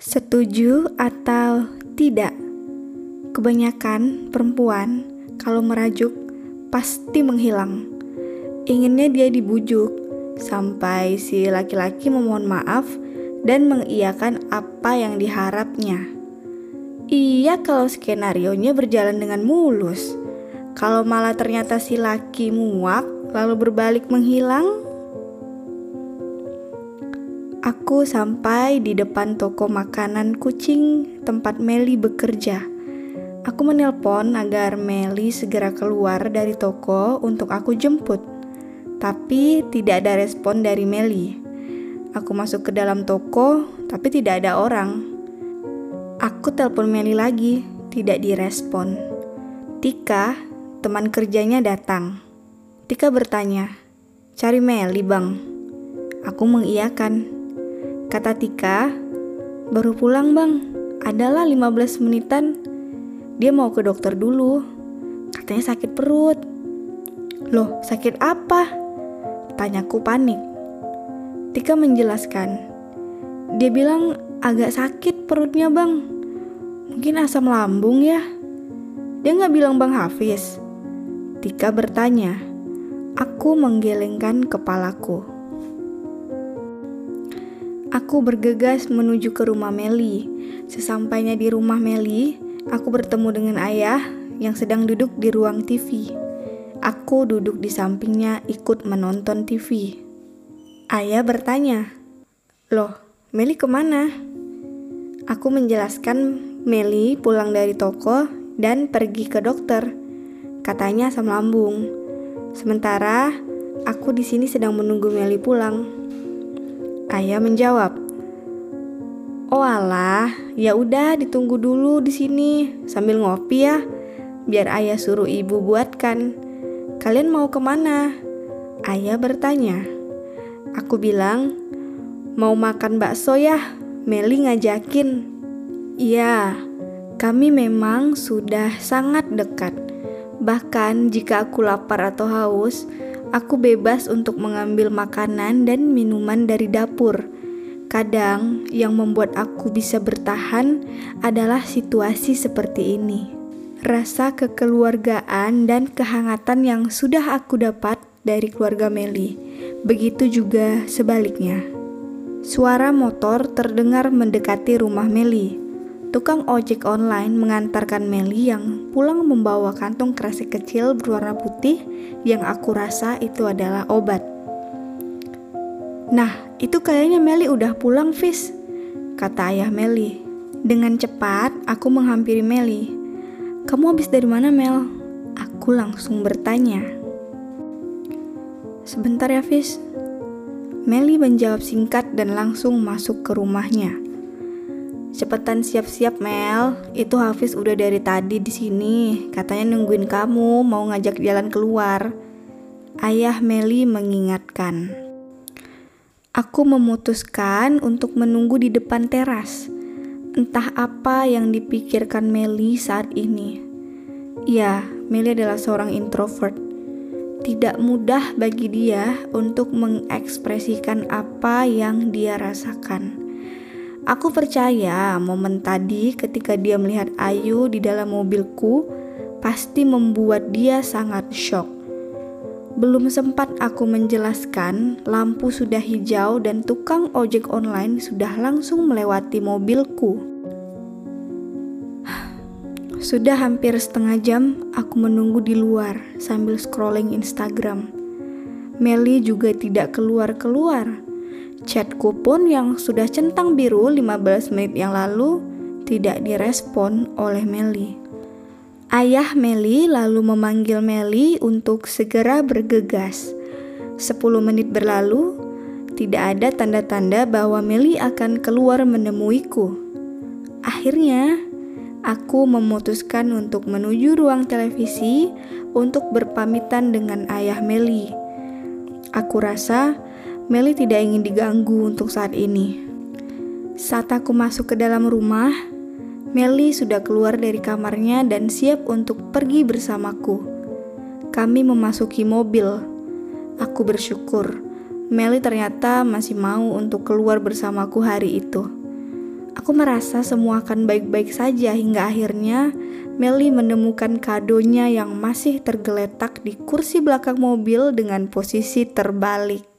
Setuju atau tidak? Kebanyakan perempuan kalau merajuk pasti menghilang. Inginnya dia dibujuk sampai si laki-laki memohon maaf dan mengiyakan apa yang diharapnya. Iya kalau skenario-nya berjalan dengan mulus. Kalau malah ternyata si laki muak lalu berbalik menghilang, Aku sampai di depan toko makanan kucing tempat Meli bekerja. Aku menelpon agar Meli segera keluar dari toko untuk aku jemput. Tapi tidak ada respon dari Meli. Aku masuk ke dalam toko, tapi tidak ada orang. Aku telepon Meli lagi, tidak direspon. Tika, teman kerjanya datang. Tika bertanya, "Cari Meli, Bang?" Aku mengiyakan. Kata Tika, baru pulang bang, adalah 15 menitan. Dia mau ke dokter dulu, katanya sakit perut. Loh, sakit apa? Tanyaku panik. Tika menjelaskan, dia bilang agak sakit perutnya bang. Mungkin asam lambung ya. Dia nggak bilang bang Hafiz. Tika bertanya. Aku menggelengkan kepalaku. Aku bergegas menuju ke rumah Meli. Sesampainya di rumah Meli, aku bertemu dengan ayah yang sedang duduk di ruang TV. Aku duduk di sampingnya ikut menonton TV. Ayah bertanya, Loh, Meli ke mana? Aku menjelaskan Meli pulang dari toko dan pergi ke dokter. Katanya asam lambung. Sementara aku di sini sedang menunggu Meli pulang. Ayah menjawab, "Oh alah, ya udah ditunggu dulu di sini sambil ngopi ya. Biar ayah suruh ibu buatkan. Kalian mau ke mana?" Ayah bertanya. Aku bilang, "Mau makan bakso ya? Meli ngajakin." Iya, kami memang sudah sangat dekat. Bahkan jika aku lapar atau haus, Aku bebas untuk mengambil makanan dan minuman dari dapur. Kadang yang membuat aku bisa bertahan adalah situasi seperti ini. Rasa kekeluargaan dan kehangatan yang sudah aku dapat dari keluarga Meli. Begitu juga sebaliknya. Suara motor terdengar mendekati rumah Meli. Tukang ojek online mengantarkan Meli yang pulang membawa kantong kresek kecil berwarna putih yang aku rasa itu adalah obat. Nah, itu kayaknya Meli udah pulang, Fis, kata ayah Meli. Dengan cepat, aku menghampiri Meli. Kamu habis dari mana, Mel? Aku langsung bertanya. Sebentar ya, Fis. Meli menjawab singkat dan langsung masuk ke rumahnya. Cepetan siap-siap Mel, itu Hafiz udah dari tadi di sini. Katanya nungguin kamu, mau ngajak jalan keluar. Ayah Meli mengingatkan. Aku memutuskan untuk menunggu di depan teras. Entah apa yang dipikirkan Meli saat ini. Ya, Meli adalah seorang introvert. Tidak mudah bagi dia untuk mengekspresikan apa yang dia rasakan. Aku percaya momen tadi ketika dia melihat Ayu di dalam mobilku pasti membuat dia sangat shock. Belum sempat aku menjelaskan, lampu sudah hijau dan tukang ojek online sudah langsung melewati mobilku. Sudah hampir setengah jam aku menunggu di luar sambil scrolling Instagram. Meli juga tidak keluar-keluar Chatku pun yang sudah centang biru 15 menit yang lalu tidak direspon oleh Meli. Ayah Meli lalu memanggil Meli untuk segera bergegas. 10 menit berlalu, tidak ada tanda-tanda bahwa Meli akan keluar menemuiku. Akhirnya, aku memutuskan untuk menuju ruang televisi untuk berpamitan dengan ayah Meli. Aku rasa Meli tidak ingin diganggu untuk saat ini. Saat aku masuk ke dalam rumah, Meli sudah keluar dari kamarnya dan siap untuk pergi bersamaku. Kami memasuki mobil. Aku bersyukur Meli ternyata masih mau untuk keluar bersamaku hari itu. Aku merasa semua akan baik-baik saja hingga akhirnya Meli menemukan kadonya yang masih tergeletak di kursi belakang mobil dengan posisi terbalik.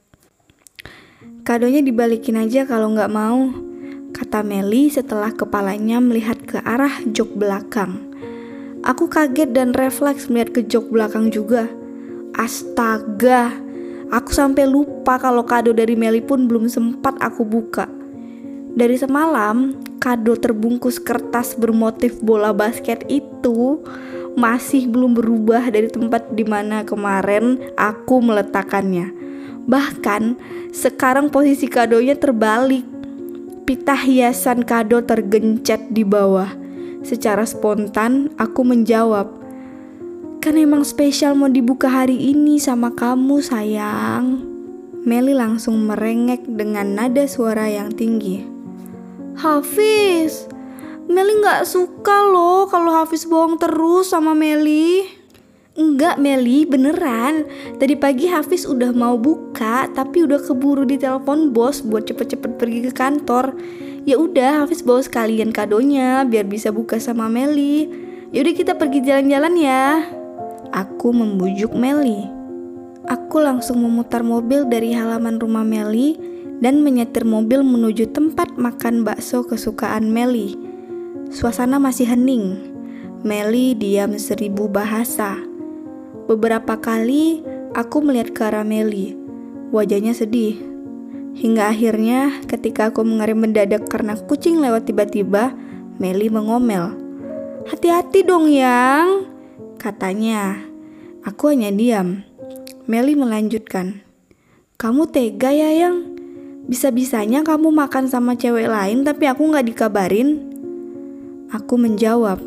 Kadonya dibalikin aja kalau nggak mau, kata Meli setelah kepalanya melihat ke arah jok belakang. Aku kaget dan refleks melihat ke jok belakang juga. Astaga, aku sampai lupa kalau kado dari Meli pun belum sempat aku buka. Dari semalam, kado terbungkus kertas bermotif bola basket itu masih belum berubah dari tempat di mana kemarin aku meletakkannya. Bahkan sekarang posisi kadonya terbalik. Pita hiasan kado tergencet di bawah. Secara spontan aku menjawab, "Kan emang spesial mau dibuka hari ini sama kamu, sayang." Meli langsung merengek dengan nada suara yang tinggi. Hafiz, Meli nggak suka loh kalau Hafiz bohong terus sama Meli. Enggak Meli, beneran. Tadi pagi Hafiz udah mau buka, tapi udah keburu di telepon bos buat cepet-cepet pergi ke kantor. Ya udah, Hafiz bawa sekalian kadonya biar bisa buka sama Meli. Yaudah kita pergi jalan-jalan ya. Aku membujuk Meli. Aku langsung memutar mobil dari halaman rumah Meli dan menyetir mobil menuju tempat makan bakso kesukaan Meli. Suasana masih hening. Meli diam seribu bahasa. Beberapa kali aku melihat ke arah Meli. Wajahnya sedih. Hingga akhirnya ketika aku mengerim mendadak karena kucing lewat tiba-tiba, Meli mengomel. Hati-hati dong yang, katanya. Aku hanya diam. Meli melanjutkan. Kamu tega ya yang? Bisa-bisanya kamu makan sama cewek lain tapi aku nggak dikabarin? Aku menjawab,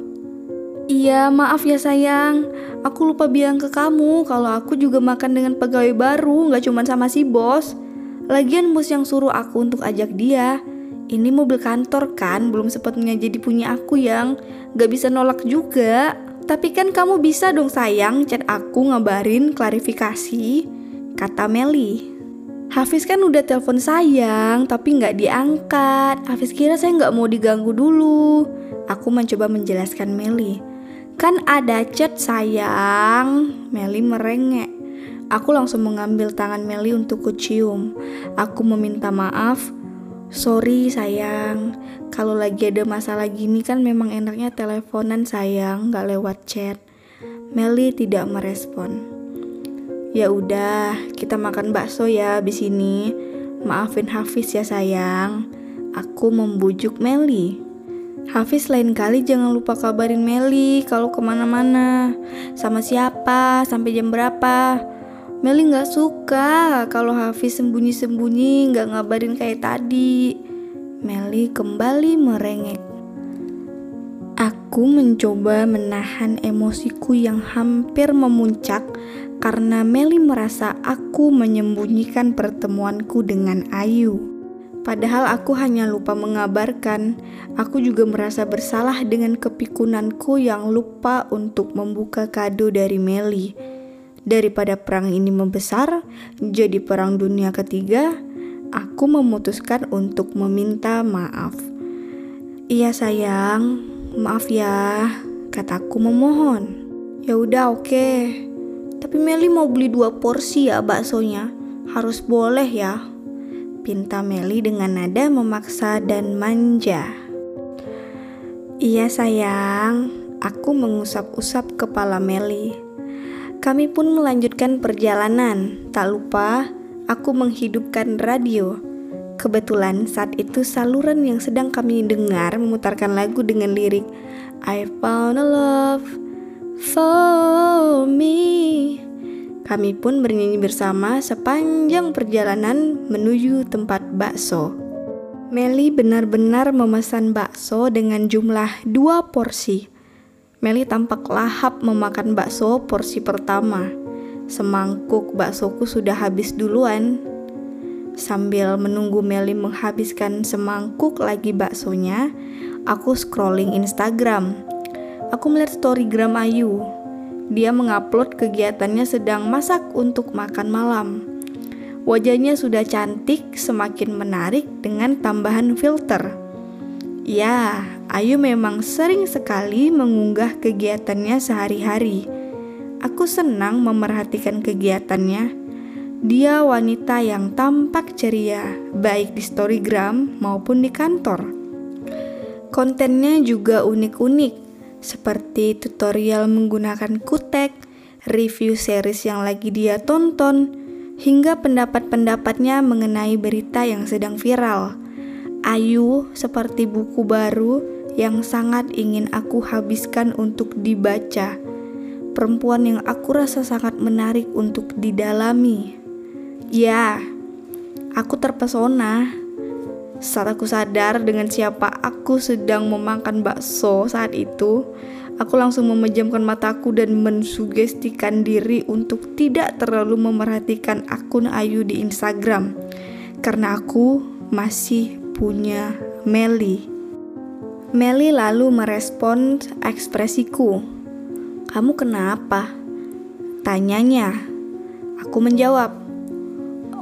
Iya, maaf ya sayang. Aku lupa bilang ke kamu kalau aku juga makan dengan pegawai baru, nggak cuma sama si bos. Lagian bos yang suruh aku untuk ajak dia. Ini mobil kantor kan, belum sepatutnya jadi punya aku yang gak bisa nolak juga. Tapi kan kamu bisa dong sayang chat aku ngabarin klarifikasi, kata Meli. Hafiz kan udah telepon sayang, tapi nggak diangkat. Hafiz kira saya nggak mau diganggu dulu. Aku mencoba menjelaskan Meli. Kan ada chat sayang. Meli merengek. Aku langsung mengambil tangan Meli untuk kucium. Aku meminta maaf. Sorry sayang, kalau lagi ada masalah gini kan memang enaknya teleponan sayang, nggak lewat chat. Meli tidak merespon. Ya udah, kita makan bakso ya di sini. Maafin Hafiz ya sayang. Aku membujuk Meli. Hafiz lain kali jangan lupa kabarin Meli kalau ke mana-mana. Sama siapa, sampai jam berapa. Meli nggak suka kalau Hafiz sembunyi-sembunyi nggak ngabarin kayak tadi. Meli kembali merengek. Aku mencoba menahan emosiku yang hampir memuncak karena Meli merasa aku menyembunyikan pertemuanku dengan Ayu. Padahal aku hanya lupa mengabarkan, aku juga merasa bersalah dengan kepikunanku yang lupa untuk membuka kado dari Meli. Daripada perang ini membesar, jadi perang dunia ketiga, aku memutuskan untuk meminta maaf. Iya sayang, maaf ya, kataku memohon. Ya udah oke, okay. Tapi Meli mau beli dua porsi ya baksonya. Harus boleh ya. Pinta Meli dengan nada memaksa dan manja. Iya sayang, aku mengusap-usap kepala Meli. Kami pun melanjutkan perjalanan. Tak lupa, aku menghidupkan radio. Kebetulan saat itu saluran yang sedang kami dengar memutarkan lagu dengan lirik I found a love for me. Kami pun bernyanyi bersama sepanjang perjalanan menuju tempat bakso. Meli benar-benar memesan bakso dengan jumlah dua porsi. Meli tampak lahap memakan bakso porsi pertama. Semangkuk baksoku sudah habis duluan. Sambil menunggu Meli menghabiskan semangkuk lagi baksonya, aku scrolling Instagram aku melihat storygram Ayu. Dia mengupload kegiatannya sedang masak untuk makan malam. Wajahnya sudah cantik, semakin menarik dengan tambahan filter. Ya, Ayu memang sering sekali mengunggah kegiatannya sehari-hari. Aku senang memerhatikan kegiatannya. Dia wanita yang tampak ceria, baik di storygram maupun di kantor. Kontennya juga unik-unik, seperti tutorial menggunakan kutek, review series yang lagi dia tonton, hingga pendapat-pendapatnya mengenai berita yang sedang viral. Ayu seperti buku baru yang sangat ingin aku habiskan untuk dibaca. Perempuan yang aku rasa sangat menarik untuk didalami. Ya, aku terpesona saat aku sadar dengan siapa aku sedang memakan bakso saat itu. Aku langsung memejamkan mataku dan mensugestikan diri untuk tidak terlalu memerhatikan akun Ayu di Instagram. Karena aku masih punya Meli. Meli lalu merespon ekspresiku. Kamu kenapa? Tanyanya. Aku menjawab.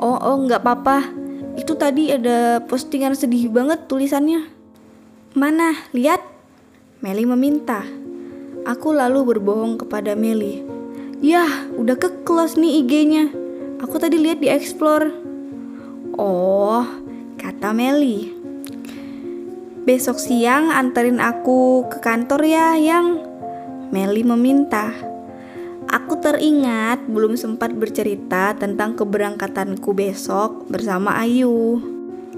Oh, oh, nggak apa-apa. Itu tadi ada postingan sedih banget tulisannya. Mana? Lihat. Meli meminta. Aku lalu berbohong kepada Meli. Yah, udah ke close nih IG-nya. Aku tadi lihat di explore. Oh, kata Meli. Besok siang anterin aku ke kantor ya, yang Meli meminta. Aku teringat belum sempat bercerita tentang keberangkatanku besok bersama Ayu.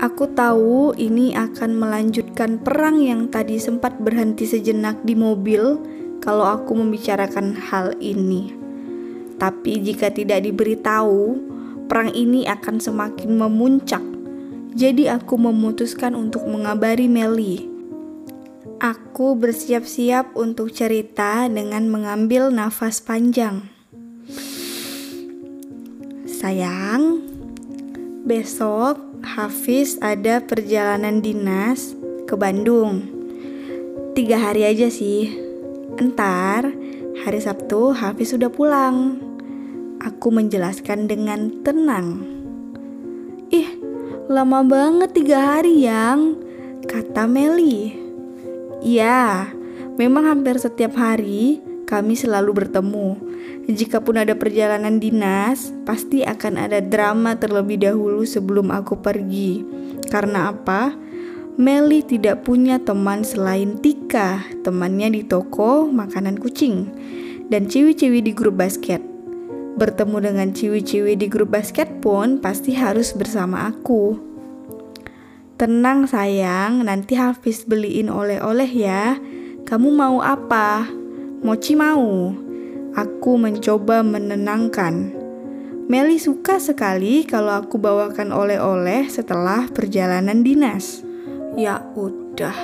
Aku tahu ini akan melanjutkan perang yang tadi sempat berhenti sejenak di mobil kalau aku membicarakan hal ini. Tapi jika tidak diberitahu, perang ini akan semakin memuncak jadi aku memutuskan untuk mengabari Meli. Aku bersiap-siap untuk cerita dengan mengambil nafas panjang. Sayang, besok Hafiz ada perjalanan dinas ke Bandung. Tiga hari aja sih. Entar hari Sabtu Hafiz sudah pulang. Aku menjelaskan dengan tenang. Lama banget tiga hari yang Kata Meli Ya, memang hampir setiap hari kami selalu bertemu Jikapun ada perjalanan dinas Pasti akan ada drama terlebih dahulu sebelum aku pergi Karena apa? Meli tidak punya teman selain Tika Temannya di toko makanan kucing Dan ciwi-ciwi di grup basket bertemu dengan ciwi-ciwi di grup basket pun pasti harus bersama aku. Tenang sayang, nanti Hafiz beliin oleh-oleh ya. Kamu mau apa? Mochi mau. Aku mencoba menenangkan. Meli suka sekali kalau aku bawakan oleh-oleh setelah perjalanan dinas. Ya udah,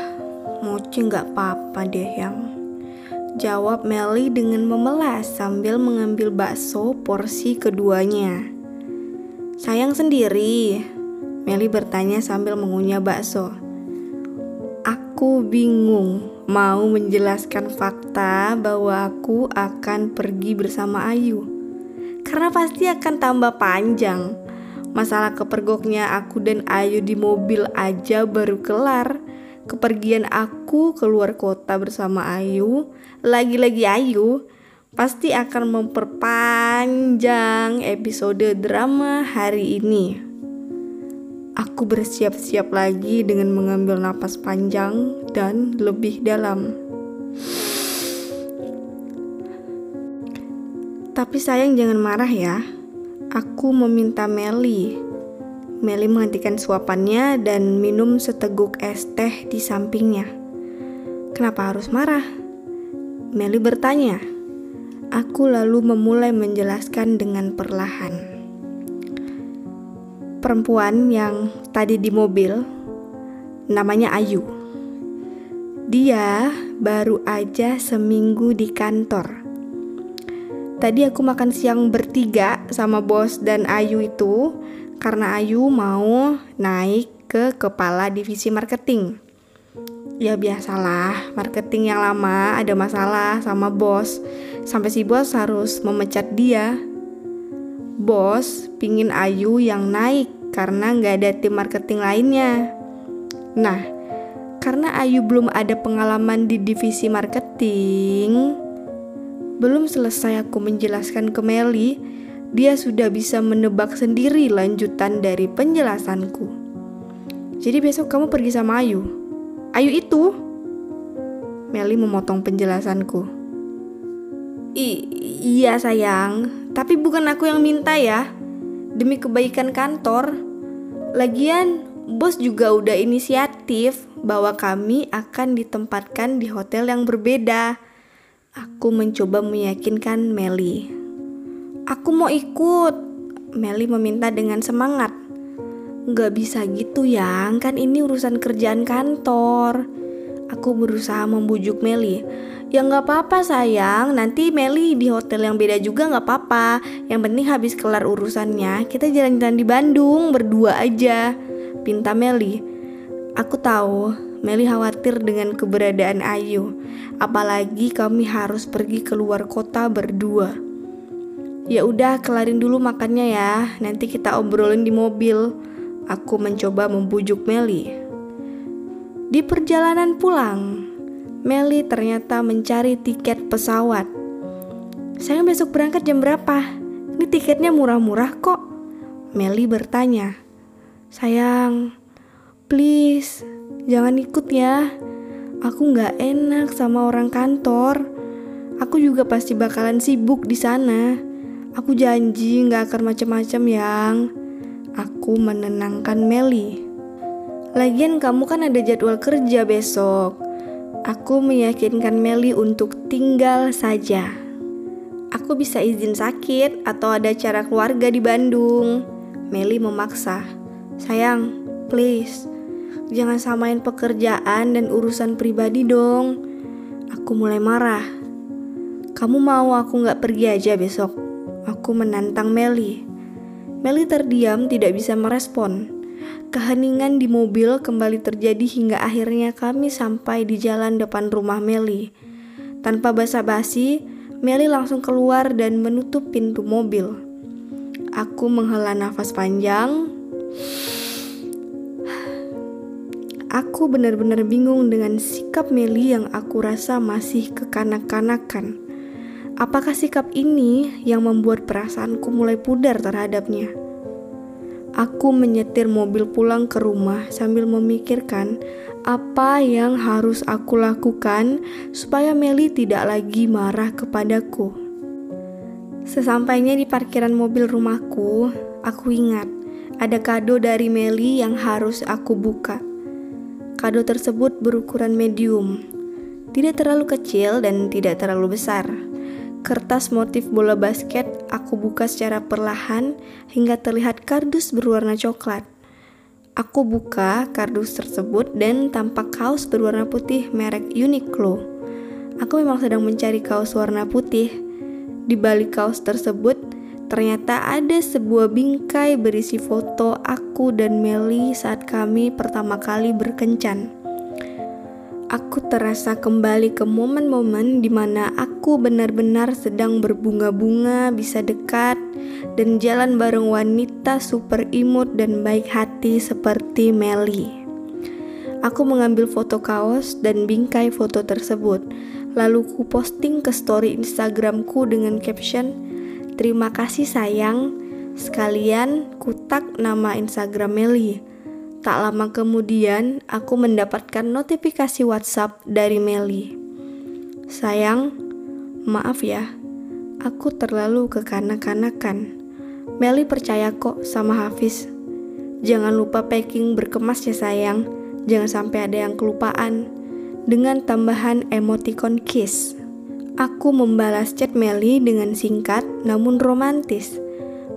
mochi nggak apa-apa deh yang Jawab Meli dengan memelas sambil mengambil bakso porsi keduanya. Sayang sendiri, Meli bertanya sambil mengunyah bakso. Aku bingung mau menjelaskan fakta bahwa aku akan pergi bersama Ayu. Karena pasti akan tambah panjang. Masalah kepergoknya aku dan Ayu di mobil aja baru kelar kepergian aku keluar kota bersama Ayu, lagi-lagi Ayu, pasti akan memperpanjang episode drama hari ini. Aku bersiap-siap lagi dengan mengambil napas panjang dan lebih dalam. Tapi sayang jangan marah ya. Aku meminta Meli Meli menghentikan suapannya dan minum seteguk es teh di sampingnya. Kenapa harus marah? Meli bertanya. Aku lalu memulai menjelaskan dengan perlahan. Perempuan yang tadi di mobil namanya Ayu. Dia baru aja seminggu di kantor. Tadi aku makan siang bertiga sama bos dan Ayu itu karena Ayu mau naik ke kepala divisi marketing. Ya biasalah, marketing yang lama ada masalah sama bos. Sampai si bos harus memecat dia. Bos pingin Ayu yang naik karena nggak ada tim marketing lainnya. Nah, karena Ayu belum ada pengalaman di divisi marketing, belum selesai aku menjelaskan ke Meli, dia sudah bisa menebak sendiri lanjutan dari penjelasanku. Jadi besok kamu pergi sama Ayu. Ayu itu? Meli memotong penjelasanku. I iya sayang, tapi bukan aku yang minta ya. Demi kebaikan kantor. Lagian bos juga udah inisiatif bahwa kami akan ditempatkan di hotel yang berbeda. Aku mencoba meyakinkan Meli. Aku mau ikut. Meli meminta dengan semangat. Gak bisa gitu ya, kan ini urusan kerjaan kantor. Aku berusaha membujuk Meli. Ya nggak apa-apa sayang, nanti Meli di hotel yang beda juga nggak apa-apa. Yang penting habis kelar urusannya, kita jalan-jalan di Bandung berdua aja. Pinta Meli. Aku tahu, Meli khawatir dengan keberadaan Ayu. Apalagi kami harus pergi keluar kota berdua. Ya udah, kelarin dulu makannya ya. Nanti kita obrolin di mobil. Aku mencoba membujuk Meli. Di perjalanan pulang, Meli ternyata mencari tiket pesawat. Saya besok berangkat jam berapa? Ini tiketnya murah-murah kok. Meli bertanya. Sayang, please, jangan ikut ya. Aku nggak enak sama orang kantor. Aku juga pasti bakalan sibuk di sana. Aku janji nggak akan macam-macam yang. Aku menenangkan Meli. Lagian kamu kan ada jadwal kerja besok. Aku meyakinkan Meli untuk tinggal saja. Aku bisa izin sakit atau ada acara keluarga di Bandung. Meli memaksa. Sayang, please, jangan samain pekerjaan dan urusan pribadi dong. Aku mulai marah. Kamu mau aku gak pergi aja besok? Aku menantang Meli. Meli terdiam tidak bisa merespon. Keheningan di mobil kembali terjadi hingga akhirnya kami sampai di jalan depan rumah Meli. Tanpa basa-basi, Meli langsung keluar dan menutup pintu mobil. Aku menghela nafas panjang, Aku benar-benar bingung dengan sikap Meli yang aku rasa masih kekanak-kanakan. Apakah sikap ini yang membuat perasaanku mulai pudar terhadapnya? Aku menyetir mobil pulang ke rumah sambil memikirkan apa yang harus aku lakukan supaya Meli tidak lagi marah kepadaku. Sesampainya di parkiran mobil rumahku, aku ingat ada kado dari Meli yang harus aku buka. Kado tersebut berukuran medium, tidak terlalu kecil dan tidak terlalu besar. Kertas motif bola basket aku buka secara perlahan hingga terlihat kardus berwarna coklat. Aku buka kardus tersebut dan tampak kaos berwarna putih merek Uniqlo. Aku memang sedang mencari kaos warna putih. Di balik kaos tersebut Ternyata ada sebuah bingkai berisi foto aku dan Meli saat kami pertama kali berkencan. Aku terasa kembali ke momen-momen di mana aku benar-benar sedang berbunga-bunga, bisa dekat, dan jalan bareng wanita super imut dan baik hati seperti Meli. Aku mengambil foto kaos dan bingkai foto tersebut, lalu ku posting ke story Instagramku dengan caption, Terima kasih sayang. Sekalian kutak nama Instagram Meli. Tak lama kemudian aku mendapatkan notifikasi WhatsApp dari Meli. Sayang, maaf ya. Aku terlalu kekanak-kanakan. Meli percaya kok sama Hafiz. Jangan lupa packing berkemas ya sayang. Jangan sampai ada yang kelupaan. Dengan tambahan emoticon kiss. Aku membalas chat Meli dengan singkat namun romantis.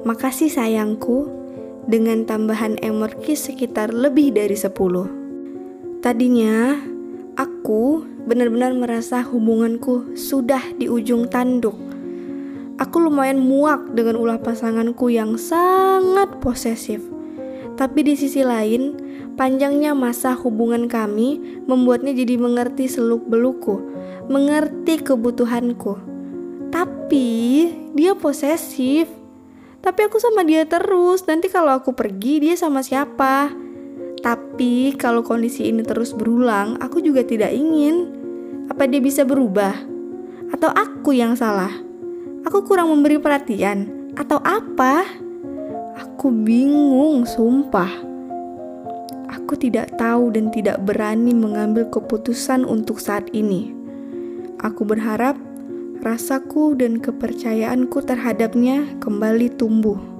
Makasih sayangku, dengan tambahan emorki sekitar lebih dari 10. Tadinya, aku benar-benar merasa hubunganku sudah di ujung tanduk. Aku lumayan muak dengan ulah pasanganku yang sangat posesif. Tapi di sisi lain, panjangnya masa hubungan kami membuatnya jadi mengerti seluk-belukku mengerti kebutuhanku. Tapi dia posesif. Tapi aku sama dia terus. Nanti kalau aku pergi, dia sama siapa? Tapi kalau kondisi ini terus berulang, aku juga tidak ingin. Apa dia bisa berubah? Atau aku yang salah? Aku kurang memberi perhatian? Atau apa? Aku bingung, sumpah. Aku tidak tahu dan tidak berani mengambil keputusan untuk saat ini. Aku berharap rasaku dan kepercayaanku terhadapnya kembali tumbuh.